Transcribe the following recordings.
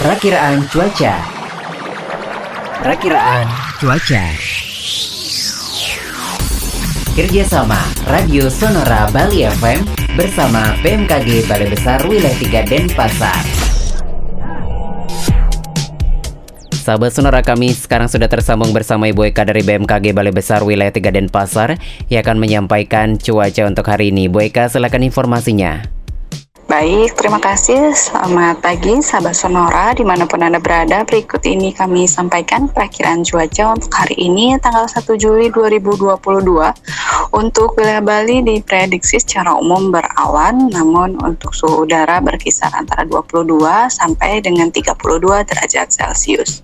Perakiraan cuaca. Perakiraan cuaca. Kerjasama Radio Sonora Bali FM bersama BMKG Balai Besar Wilayah 3 Denpasar. Sahabat Sonora kami sekarang sudah tersambung bersama Ibu Eka dari BMKG Balai Besar Wilayah 3 Denpasar yang akan menyampaikan cuaca untuk hari ini. Bu Eka silakan informasinya. Baik, terima kasih. Selamat pagi, sahabat Sonora, di mana pun Anda berada. Berikut ini kami sampaikan perakiraan cuaca untuk hari ini, tanggal 1 Juli 2022. Untuk wilayah Bali diprediksi secara umum berawan, namun untuk suhu udara berkisar antara 22 sampai dengan 32 derajat Celcius.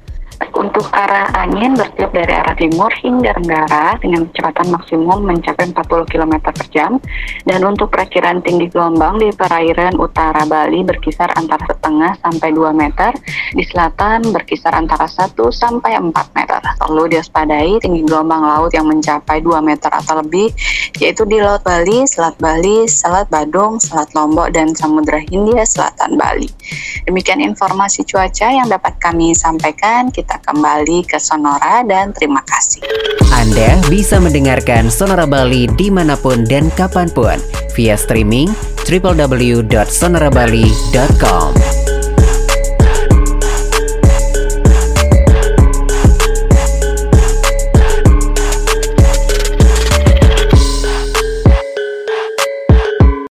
Untuk arah angin bertiup dari arah timur hingga tenggara dengan kecepatan maksimum mencapai 40 km per jam. Dan untuk perkiraan tinggi gelombang di perairan utara Bali berkisar antara setengah sampai 2 meter, di selatan berkisar antara 1 sampai 4 meter. Perlu diwaspadai tinggi gelombang laut yang mencapai 2 meter atau lebih, yaitu di Laut Bali, Selat Bali, Selat Badung, Selat Lombok, dan Samudra Hindia Selatan Bali. Demikian informasi cuaca yang dapat kami sampaikan. Kita kembali ke Sonora dan terima kasih. Anda bisa mendengarkan Sonora Bali di mana pun dan kapan pun via streaming www.sonorabali.com.